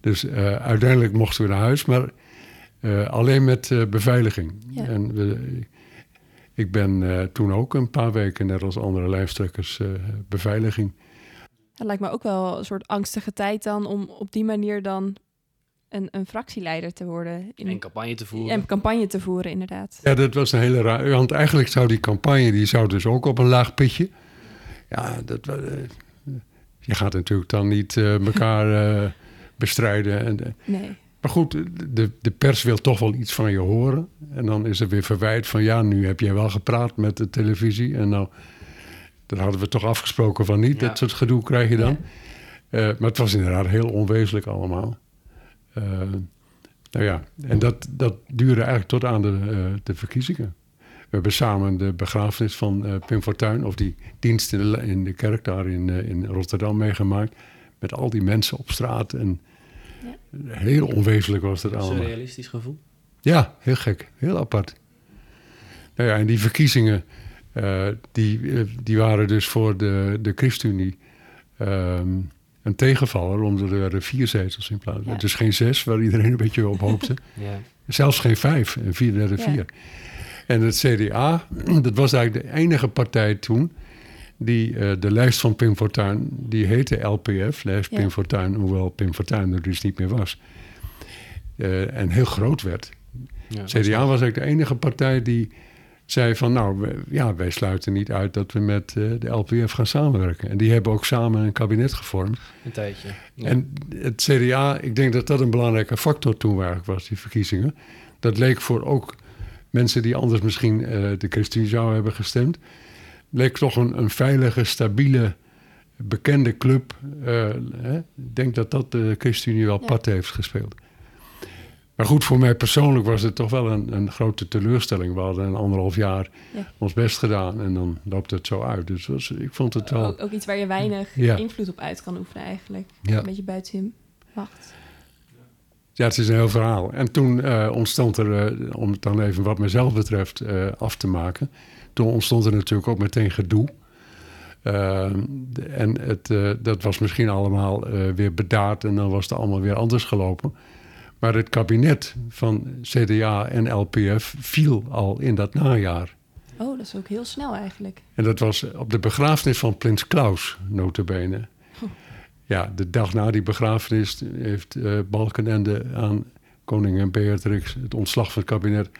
Dus uh, uiteindelijk mochten we naar huis, maar alleen met uh, beveiliging. En we, ik ben uh, toen ook een paar weken, net als andere lijfstrekkers, beveiliging. Het lijkt me ook wel een soort angstige tijd dan om op die manier dan een, een fractieleider te worden. In, en campagne te voeren. En campagne te voeren, inderdaad. Ja, dat was een hele raar. Want eigenlijk zou die campagne, die zou dus ook op een laag pitje. Ja, dat, je gaat natuurlijk dan niet elkaar bestrijden. En, nee. Maar goed, de, de pers wil toch wel iets van je horen. En dan is er weer verwijt van ja, nu heb jij wel gepraat met de televisie. En nou, dan hadden we toch afgesproken van niet. Dat soort gedoe krijg je dan. Eh, maar het was inderdaad heel onwezenlijk allemaal. Uh, Nou ja, en dat, dat duurde eigenlijk tot aan de, uh, de verkiezingen. We hebben samen de begrafenis van Pim Fortuyn, of die dienst in de, in de kerk daar in, in Rotterdam meegemaakt. Met al die mensen op straat. En. Heel onwezenlijk was dat allemaal. Een realistisch gevoel? Ja, heel gek. Heel apart. Nou ja, en die verkiezingen, die, die waren dus voor de, de ChristenUnie... Um, een tegenvaller, omdat er werden vier zetels in plaats. Ja. Dus geen zes, waar iedereen een beetje op hoopte. ja. Zelfs geen vijf, en vier derde ja. vier. En het CDA, dat was eigenlijk de enige partij toen... die uh, de lijst van Pim Fortuyn, die heette LPF, lijst Pim Fortuyn... hoewel Pim Fortuyn er dus niet meer was. Uh, en heel groot werd. CDA was eigenlijk de enige partij die zei van nou, we, ja, wij sluiten niet uit dat we met uh, de LPF gaan samenwerken. En die hebben ook samen een kabinet gevormd. Een tijdje. Ja. En het CDA, ik denk dat dat een belangrijke factor toen eigenlijk was, die verkiezingen. Dat leek voor ook mensen die anders misschien uh, de ChristenUnie zouden hebben gestemd, leek toch een, een veilige, stabiele, bekende club. Uh, hè? Ik denk dat dat de ChristenUnie wel ja. pad heeft gespeeld. Maar goed, voor mij persoonlijk was het toch wel een, een grote teleurstelling. We hadden een anderhalf jaar ja. ons best gedaan en dan loopt het zo uit. Dus was, ik vond het wel... Ook, ook iets waar je weinig ja. invloed op uit kan oefenen eigenlijk. Een beetje buiten je macht. Ja, het is een heel verhaal. En toen uh, ontstond er, uh, om het dan even wat mezelf betreft uh, af te maken... toen ontstond er natuurlijk ook meteen gedoe. en het, dat was misschien allemaal weer bedaard en dan was het allemaal weer anders gelopen... Maar het kabinet van CDA en LPF viel al in dat najaar. Oh, dat is ook heel snel eigenlijk. En dat was op de begrafenis van Prins Klaus, notabene. Oh. Ja, de dag na die begrafenis heeft uh, Balkenende aan koningin Beatrix het ontslag van het kabinet.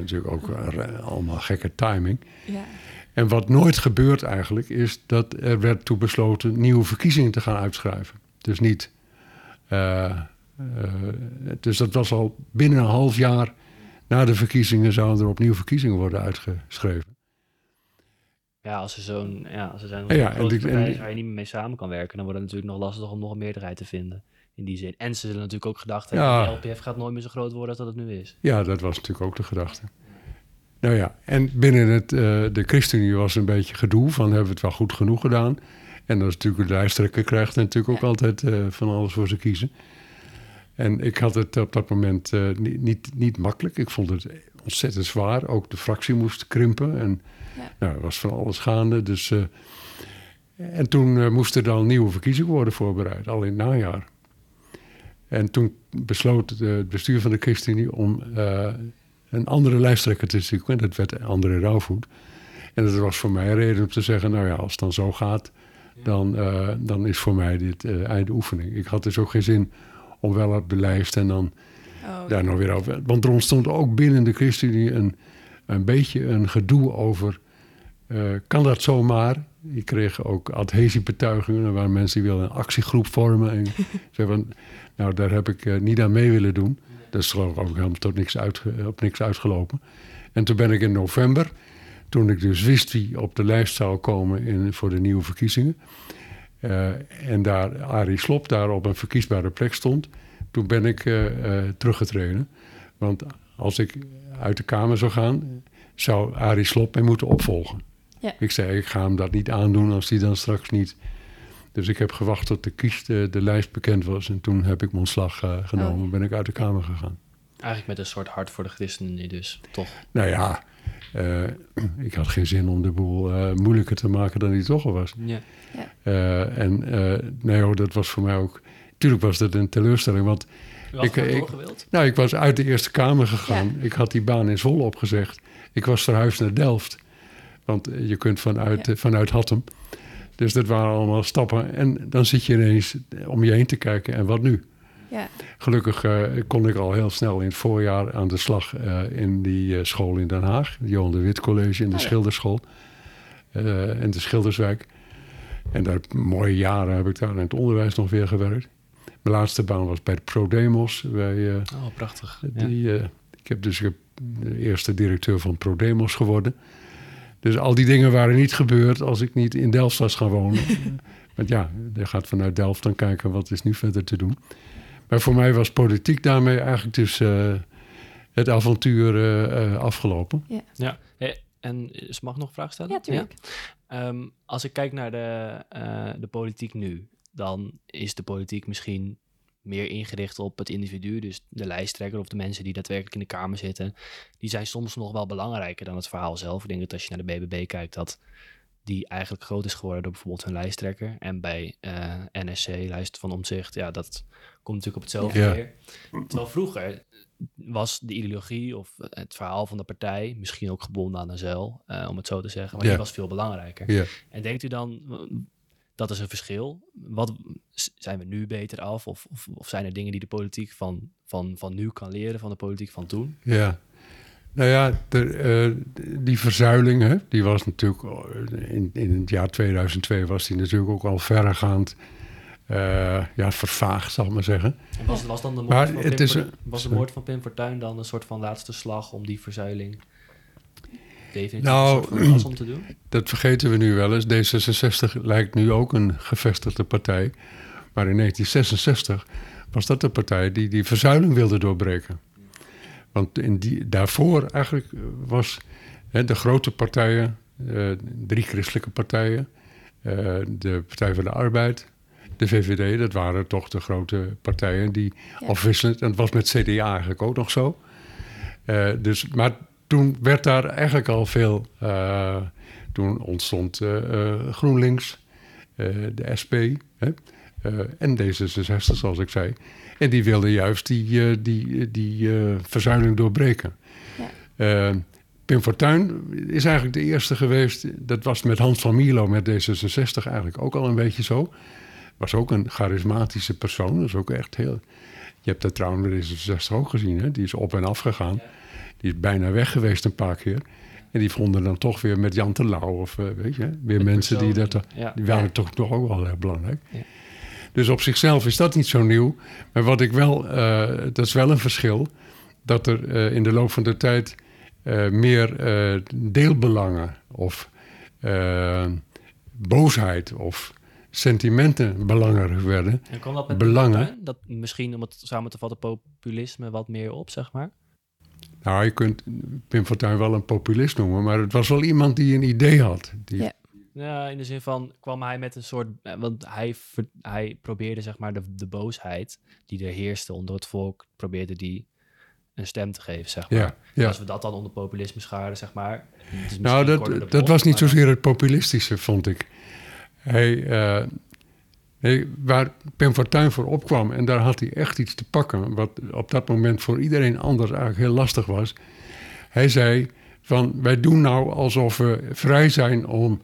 Natuurlijk ook uh, allemaal gekke timing. Ja. En wat nooit gebeurt eigenlijk, is dat er werd toe besloten nieuwe verkiezingen te gaan uitschrijven. Dus niet uh, uh, dus dat was al binnen een half jaar na de verkiezingen zouden er opnieuw verkiezingen worden uitgeschreven. Ja, als er zo'n ja, als er zijn ja, ja, en die, en die, waar je niet meer mee samen kan werken, dan wordt het natuurlijk nog lastig om nog een meerderheid te vinden. In die zin. En ze zullen natuurlijk ook gedacht hebben, ja, de LPF gaat nooit meer zo groot worden als dat het nu is. Ja, dat was natuurlijk ook de gedachte. Nou ja, en binnen het, uh, de ChristenUnie was een beetje gedoe van hebben we het wel goed genoeg gedaan. En dat is natuurlijk de lijsttrekker krijgt natuurlijk ook altijd uh, van alles voor ze kiezen. En ik had het op dat moment uh, niet, niet, niet, makkelijk. Ik vond het ontzettend zwaar. Ook de fractie moest krimpen. En ja. nou, er was van alles gaande. Dus, uh, en toen uh, moesten er dan nieuwe verkiezingen worden voorbereid, al in het najaar. En toen besloot het bestuur van de ChristenUnie om een andere lijsttrekker te zoeken. Dat werd André Rauwvoet. En dat was voor mij een reden om te zeggen: Nou ja, als het dan zo gaat, dan, dan is voor mij dit einde oefening. Ik had dus ook geen zin om wel op de lijst en dan oh, daar nog weer over. Want er ontstond ook binnen de ChristenUnie een, een beetje een gedoe over... Uh, kan dat zomaar? Ik kreeg ook adhesiebetuigingen waar mensen die wilden een actiegroep vormen. En van, nou, daar heb ik uh, niet aan mee willen doen. Dat is geloof ik ook helemaal tot niks uit, op niks uitgelopen. En toen ben ik in november, toen ik dus wist wie op de lijst zou komen in, voor de nieuwe verkiezingen... Uh, en daar Arie Slop daar op een verkiesbare plek stond, toen ben ik uh, uh, teruggetreden. Want als ik uit de Kamer zou gaan, zou Arie Slop mij moeten opvolgen. Ja. Ik zei, ik ga hem dat niet aandoen als hij dan straks niet... Dus ik heb gewacht tot de, kies, de, de lijst bekend was. En toen heb ik mijn ontslag genomen, oh. ben ik uit de Kamer gegaan. Eigenlijk met een soort hart voor de ChristenUnie dus, toch? Nou ja, uh, ik had geen zin om de boel uh, moeilijker te maken dan die toch al was. Ja. ja. Uh, en nee hoor, dat was voor mij ook... Tuurlijk was dat een teleurstelling, want... Ik, ik, nou, ik was uit de Eerste Kamer gegaan. Ja. Ik had die baan in Zwolle opgezegd. Ik was verhuisd naar Delft. Want je kunt vanuit, ja. vanuit Hattem. Dus dat waren allemaal stappen. En dan zit je ineens om je heen te kijken. En wat nu? Ja. Gelukkig uh, kon ik al heel snel in het voorjaar aan de slag uh, in die uh, school in Den Haag. Johan de Wit College in de oh, ja. Schilderschool. in de Schilderswijk. En daar mooie jaren heb ik daar in het onderwijs nog weer gewerkt. Mijn laatste baan was bij ProDemos. Bij, oh, prachtig. Die, ja. ik heb dus de eerste directeur van ProDemos geworden. Dus al die dingen waren niet gebeurd als ik niet in Delft was gaan wonen. Want ja, je gaat vanuit Delft dan kijken wat is nu verder te doen. Maar voor mij was politiek daarmee eigenlijk dus uh, het avontuur uh, afgelopen. Ja. ja. En ze mag nog een vraag stellen? Ja, tuurlijk. Ehm, als ik kijk naar de, de politiek nu, dan is de politiek misschien meer ingericht op het individu. Dus de lijsttrekker of de mensen die daadwerkelijk in de Kamer zitten. Die zijn soms nog wel belangrijker dan het verhaal zelf. Ik denk dat als je naar de BBB kijkt, dat die eigenlijk groot is geworden door bijvoorbeeld hun lijsttrekker. En bij uh, eh, NSC, lijst van omzicht, ja, dat komt natuurlijk op hetzelfde ja. neer. Terwijl vroeger was de ideologie of het verhaal van de partij misschien ook gebonden aan een zeil, uh, om het zo te zeggen. Maar die was veel belangrijker. Ja. En denkt u dan, dat is een verschil. Wat zijn we nu beter af? Of, of, of, zijn er dingen die de politiek van, van, van nu kan leren van de politiek van toen? Ja, nou ja, de, uh, die verzuiling, hè, die was natuurlijk eh, in, in het jaar 2002 was die natuurlijk ook al verregaand uh, ja, vervaagd, zal ik maar zeggen. En was, was dan de moord, van, Pim, is, was de moord van Pim Fortuyn dan een soort van laatste slag om die verzuiling definitief nou, een soort om te doen? Dat vergeten we nu wel eens. D66 lijkt nu ook een gevestigde partij. Maar in 1966 was dat de partij die die verzuiling wilde doorbreken. Want in die, daarvoor eigenlijk was hè, de grote partijen, uh, drie christelijke partijen, uh, de Partij van de Arbeid, de VVD, dat waren toch de grote partijen die ja. afwisselend, en het was met CDA eigenlijk ook nog zo. Uh, dus, maar toen werd daar eigenlijk al veel, toen ontstond GroenLinks, de SP hè, en D66 zoals ik zei. En die wilden juist die, die, die verzuiling doorbreken. Ja. Pim Fortuyn is eigenlijk de eerste geweest. Dat was met Hans van Mierlo met D66 eigenlijk ook al een beetje zo. Was ook een charismatische persoon. Dat is ook echt heel... Je hebt dat trouwens met D66 ook gezien. Hè? Die is op en af gegaan. Die is bijna weg geweest een paar keer. En die vonden dan toch weer met Jan Terlouw of weet je, weer mensen die dat... Die waren toch, toch ook wel heel belangrijk. Ja. Dus op zichzelf is dat niet zo nieuw. Maar wat ik wel, uh, dat is wel een verschil, dat er uh, in de loop van de tijd uh, meer deelbelangen of boosheid of sentimenten belangrijk werden. En kwam dat met belangen? Dat misschien, om het samen te vatten, populisme wat meer op, zeg maar? Nou, je kunt Pim Fortuyn wel een populist noemen, maar het was wel iemand die een idee had. Die, ja. Ja, in de zin van kwam hij met een soort. Eh, want hij, hij probeerde zeg maar de, de boosheid die er heerste onder het volk, probeerde die een stem te geven, zeg maar. Ja, ja. Als we dat dan onder populisme scharen, zeg maar. Nou, dat, dat was niet zozeer het populistische, vond ik. Hij, uh, waar Pim Fortuyn voor opkwam, en daar had hij echt iets te pakken, wat op dat moment voor iedereen anders eigenlijk heel lastig was. Hij zei van, wij doen nou alsof we vrij zijn om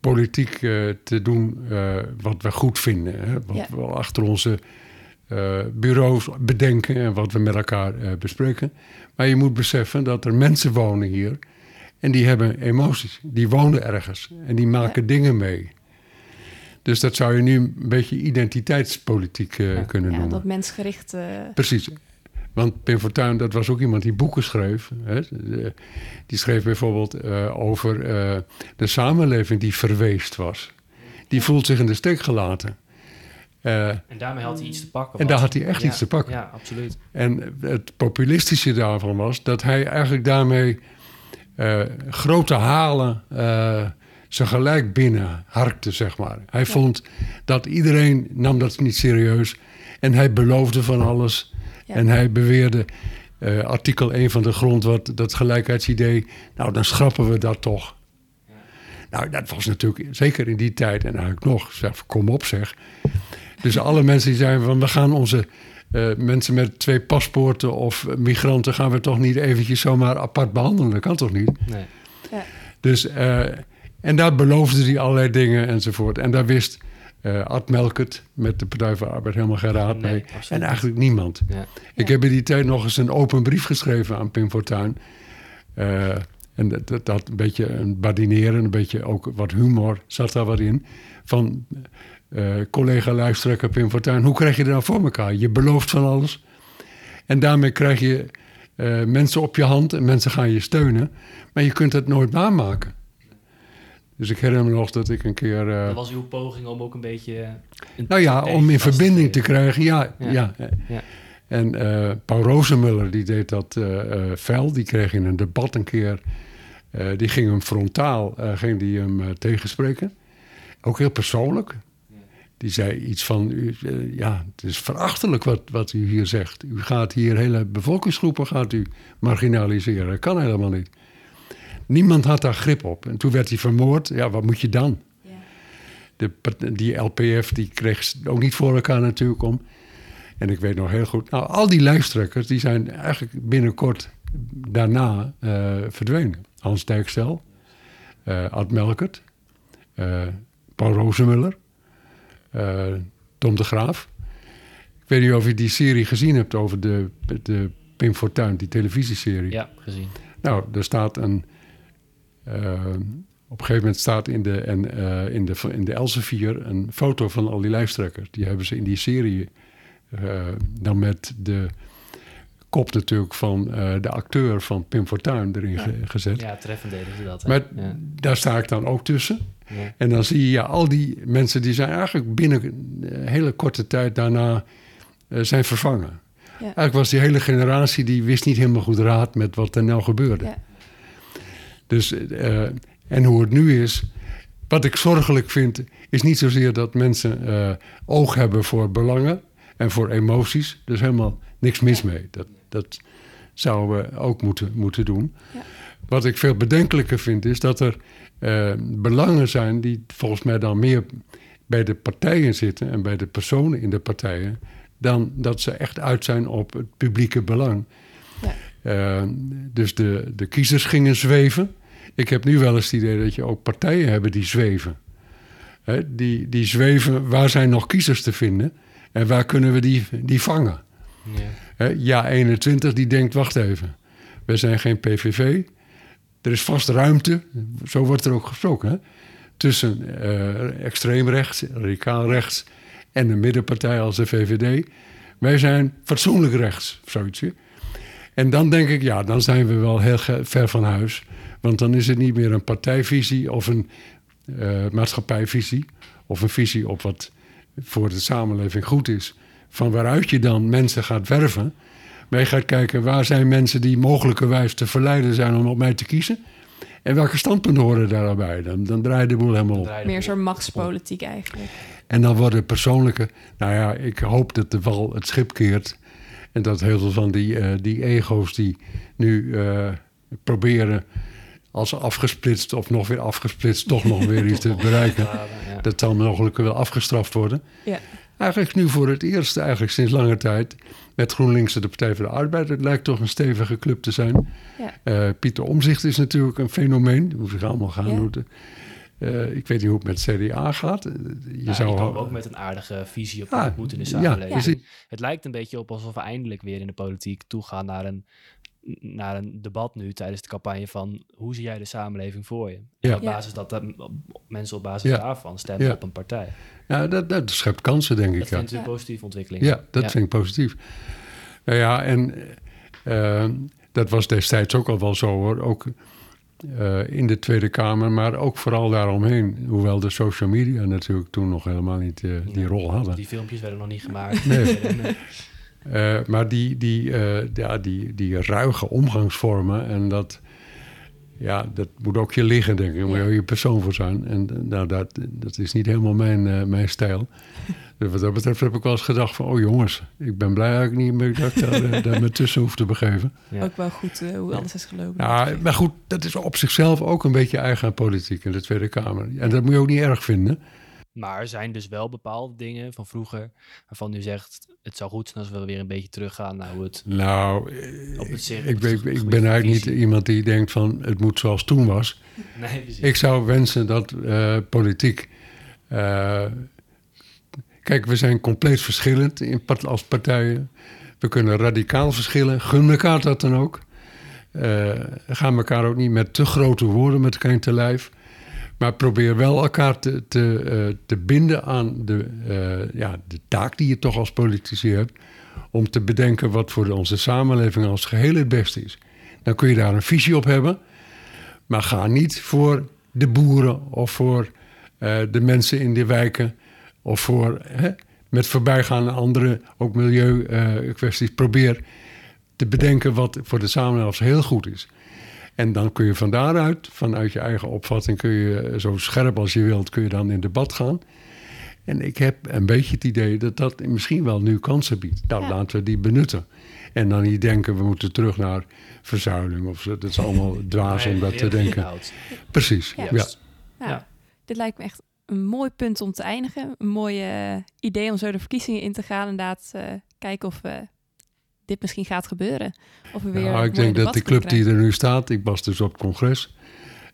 politiek uh, te doen uh, wat we goed vinden. Hè? Wat ja. we achter onze uh, bureaus bedenken en wat we met elkaar bespreken. Maar je moet beseffen dat er mensen wonen hier en die hebben emoties. Die wonen ergens en die maken ja. dingen mee. Dus dat zou je nu een beetje identiteitspolitiek ja. kunnen noemen. Dat mensgericht. Precies. Want Pim Fortuyn, dat was ook iemand die boeken schreef. Hè? Die schreef bijvoorbeeld uh, over uh, de samenleving die verweest was. Die voelt zich in de steek gelaten. Uh, en daarmee had hij iets te pakken. En daar had hij echt ja, iets te pakken. Ja, absoluut. En het populistische daarvan was dat hij eigenlijk daarmee grote halen zijn gelijk binnen harkte, zeg maar. Hij ja. vond dat iedereen nam dat niet serieus. En hij beloofde van alles. En hij beweerde, uh, artikel 1 van de grondwet, dat gelijkheidsidee, nou dan schrappen we dat toch. Ja. Nou, dat was natuurlijk zeker in die tijd en eigenlijk nog, zeg, kom op zeg. Dus alle mensen die zeiden van we gaan onze uh, mensen met twee paspoorten of migranten gaan we toch niet eventjes zomaar apart behandelen. Dat kan toch niet? Nee. Ja. Dus, uh, en daar beloofde hij allerlei dingen enzovoort. En daar wist uh, Ad Melkert met de Partij voor Arbeid helemaal geen raad nee, mee. En eigenlijk niemand. Ja. Ik heb in die tijd nog eens een open brief geschreven aan Pim Fortuyn. Uh, en dat, dat, een beetje een badineren, een beetje ook wat humor zat daar wat in. Van uh, collega luisteraar Pim Fortuyn, hoe krijg je dat nou voor elkaar? Je belooft van alles. En daarmee krijg je mensen op je hand en mensen gaan je steunen. Maar je kunt het nooit namaken. Dus ik herinner me nog dat ik een keer... eh, Dat was uw poging om ook een beetje... een nou ja, om in verbinding te krijgen, ja. Ja. ja. Ja. En eh, Paul Rozemuller, die deed dat eh fel. Die kreeg in een debat een keer... die ging hem frontaal ging die hem tegenspreken. Ook heel persoonlijk. Die zei iets van, u, ja, het is verachtelijk wat, wat u hier zegt. U gaat hier hele bevolkingsgroepen gaat u marginaliseren. Dat kan helemaal niet. Niemand had daar grip op. En toen werd hij vermoord. Ja, wat moet je dan? De, part- die LPF die kreeg ze ook niet voor elkaar natuurlijk om. En ik weet nog heel goed, nou, al die lijsttrekkers die zijn eigenlijk binnenkort daarna eh, verdwenen. Hans Dijkstel, eh Ad Melkert, eh, Paul Rozemuller, eh, Tom de Graaf. Ik weet niet of je die serie gezien hebt over de, de Pim Fortuyn, die televisieserie. Ja, gezien. Nou, er staat een. Eh, op een gegeven moment staat in de, en, eh, in de, in de Elsevier een foto van al die lijsttrekkers. Die hebben ze in die serie eh, dan met de kop natuurlijk van eh, de acteur van Pim Fortuyn erin ge- gezet. Ja, treffend deden ze dat. hè. Maar ja. daar sta ik dan ook tussen. Ja. En dan zie je ja, al die mensen die zijn eigenlijk binnen een hele korte tijd daarna eh, zijn vervangen. Eigenlijk was die hele generatie die wist niet helemaal goed raad met wat er nou gebeurde. Dus, eh, en hoe het nu is, wat ik zorgelijk vind, is niet zozeer dat mensen eh, oog hebben voor belangen en voor emoties. Er is helemaal niks mis mee. Dat, dat zouden we ook moeten, moeten doen. Ja. Wat ik veel bedenkelijker vind, is dat er eh, belangen zijn die volgens mij dan meer bij de partijen zitten en bij de personen in de partijen, dan dat ze echt uit zijn op het publieke belang. Ja. Eh, dus de, de kiezers gingen zweven. Ik heb nu wel eens het idee dat je ook partijen hebben die zweven. Hè, die, die zweven, waar zijn nog kiezers te vinden en waar kunnen we die, die vangen? Ja. Hè, ja, 21 die denkt, wacht even, we zijn geen PVV. Er is vast ruimte, zo wordt er ook gesproken, hè, tussen extreem rechts, radicaal rechts en een middenpartij als de VVD. Wij zijn fatsoenlijk rechts, zoiets. hè. En dan denk ik, ja, dan zijn we wel heel ver van huis. Want dan is het niet meer een partijvisie of een eh, maatschappijvisie. Of een visie op wat voor de samenleving goed is. Van waaruit je dan mensen gaat werven. Maar je gaat kijken, waar zijn mensen die mogelijkerwijs te verleiden zijn om op mij te kiezen? En welke standpunten horen daarbij? Dan, dan draai je de boel helemaal op. Meer zo'n machtspolitiek eigenlijk. En dan worden persoonlijke. Nou ja, ik hoop dat de wal het schip keert. En dat heel veel van die, eh, die ego's die nu eh, proberen. als ze afgesplitst of nog weer afgesplitst. toch nog weer iets te bereiken. Ja. dat zal mogelijk wel afgestraft worden. Ja. Eigenlijk nu voor het eerst, eigenlijk sinds lange tijd. met GroenLinks en de Partij voor de Arbeid. Het lijkt toch een stevige club te zijn. Ja. Eh, Pieter Omzicht is natuurlijk een fenomeen. Hoe zich allemaal gaan. Ja. Het, eh, ik weet niet hoe het met CDA gaat. Eh, Je Ja, zou komen ook met een aardige visie op hoe Ah, het moet in de samenleving. het- Het lijkt een beetje op alsof we eindelijk weer in de politiek toegaan naar een, naar een debat nu tijdens de campagne van hoe zie jij de samenleving voor je? En Ja. op basis dat dat mensen op basis Ja. daarvan stemmen Ja. op een partij. Ja, dat, dat schept kansen, denk Dat ik. vind Ja, ik een positieve ontwikkeling. ja dat vind ik positief. Nou ja, en eh, dat was destijds ook al wel zo hoor. Ook eh, in de Tweede Kamer, maar ook vooral daaromheen. Hoewel de social media natuurlijk toen nog helemaal niet eh, die Ja. rol hadden. Die filmpjes werden nog niet gemaakt. Nee. Nee. Eh, maar die, die, ja, die, die ruige omgangsvormen en dat, ja, dat moet ook je liggen, denk ik. Daar moet je Ja. je persoon voor zijn. En nou, dat, dat is niet helemaal mijn, eh, mijn stijl. Dus wat dat betreft heb ik wel eens gedacht van... oh jongens, ik ben blij eigenlijk niet meer dat ik daar, eh, daar me tussen hoef te begeven. Ja. Ook wel goed eh, hoe alles is gelopen. Ja, maar goed, dat is op zichzelf ook een beetje eigen aan politiek in de Tweede Kamer. En dat moet je ook niet erg vinden. Maar er zijn dus wel bepaalde dingen van vroeger waarvan u zegt het zou goed zijn als we weer een beetje teruggaan naar hoe het Nou, Op het zich- ik, ben eigenlijk niet iemand die denkt van... het moet zoals toen was. Nee, precies. Ik zou wensen dat eh, politiek. eh, kijk, we zijn compleet verschillend in, als partijen. We kunnen radicaal verschillen. Gun elkaar dat dan ook. Eh gaan elkaar ook niet met te grote woorden met elkaar te lijf. Maar probeer wel elkaar te, te, eh, binden aan de, eh, ja, de taak die je toch als politici hebt. Om te bedenken wat voor onze samenleving als geheel het beste is. Dan kun je daar een visie op hebben. Maar ga niet voor de boeren of voor eh, de mensen in de wijken of voor hè, met voorbijgaande andere, ook milieukwesties. probeer te bedenken wat voor de samenleving heel goed is. En dan kun je van daaruit, vanuit je eigen opvatting, kun je zo scherp als je wilt, kun je dan in debat gaan. En ik heb een beetje het idee dat dat misschien wel nu kansen biedt. Nou, Ja. laten we die benutten. En dan niet denken, we moeten terug naar verzuiling of zo. Dat is allemaal dwaas om dat te denken. Precies, Ja. ja. Nou, Ja. Dit lijkt me echt een mooi punt om te eindigen. Een mooi eh, idee om zo de verkiezingen in te gaan. Inderdaad, eh, kijken of eh, dit misschien gaat gebeuren. Of we weer Nou, ik denk dat de club die er nu staat, ik was dus op het congres.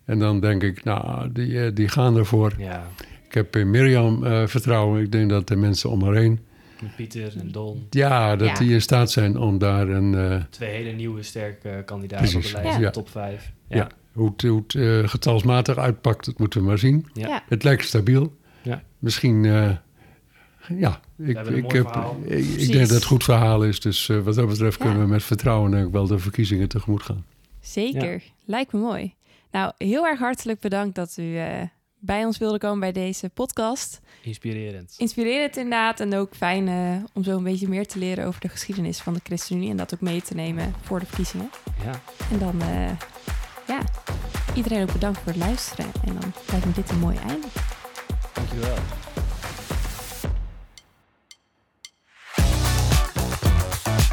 En dan denk ik, nou, die, eh, die gaan ervoor. Ja, Ik heb in Mirjam eh, vertrouwen. Ik denk dat de mensen om haar heen, met Pieter en Don. ja, dat Ja. die in staat zijn om daar een, eh, Twee hele nieuwe sterke kandidaten op de lijst, ja. top 5. ja. hoe het, hoe het eh, getalsmatig uitpakt, dat moeten we maar zien. Ja. Ja. Het lijkt stabiel. Ja. Misschien, eh, ja, ik, ik, heb, ik, ik denk dat het een goed verhaal is. Dus eh, wat dat betreft Ja. kunnen we met vertrouwen denk ik wel de verkiezingen tegemoet gaan. Zeker, lijkt me mooi. Nou, heel erg hartelijk bedankt dat u eh, bij ons wilde komen bij deze podcast. Inspirerend. Inspirerend inderdaad en ook fijn eh, om zo een beetje meer te leren over de geschiedenis van de ChristenUnie en dat ook mee te nemen voor de verkiezingen. Ja. En dan, eh, ja, iedereen ook bedankt voor het luisteren en dan lijkt me dit een mooi einde. Dankjewel.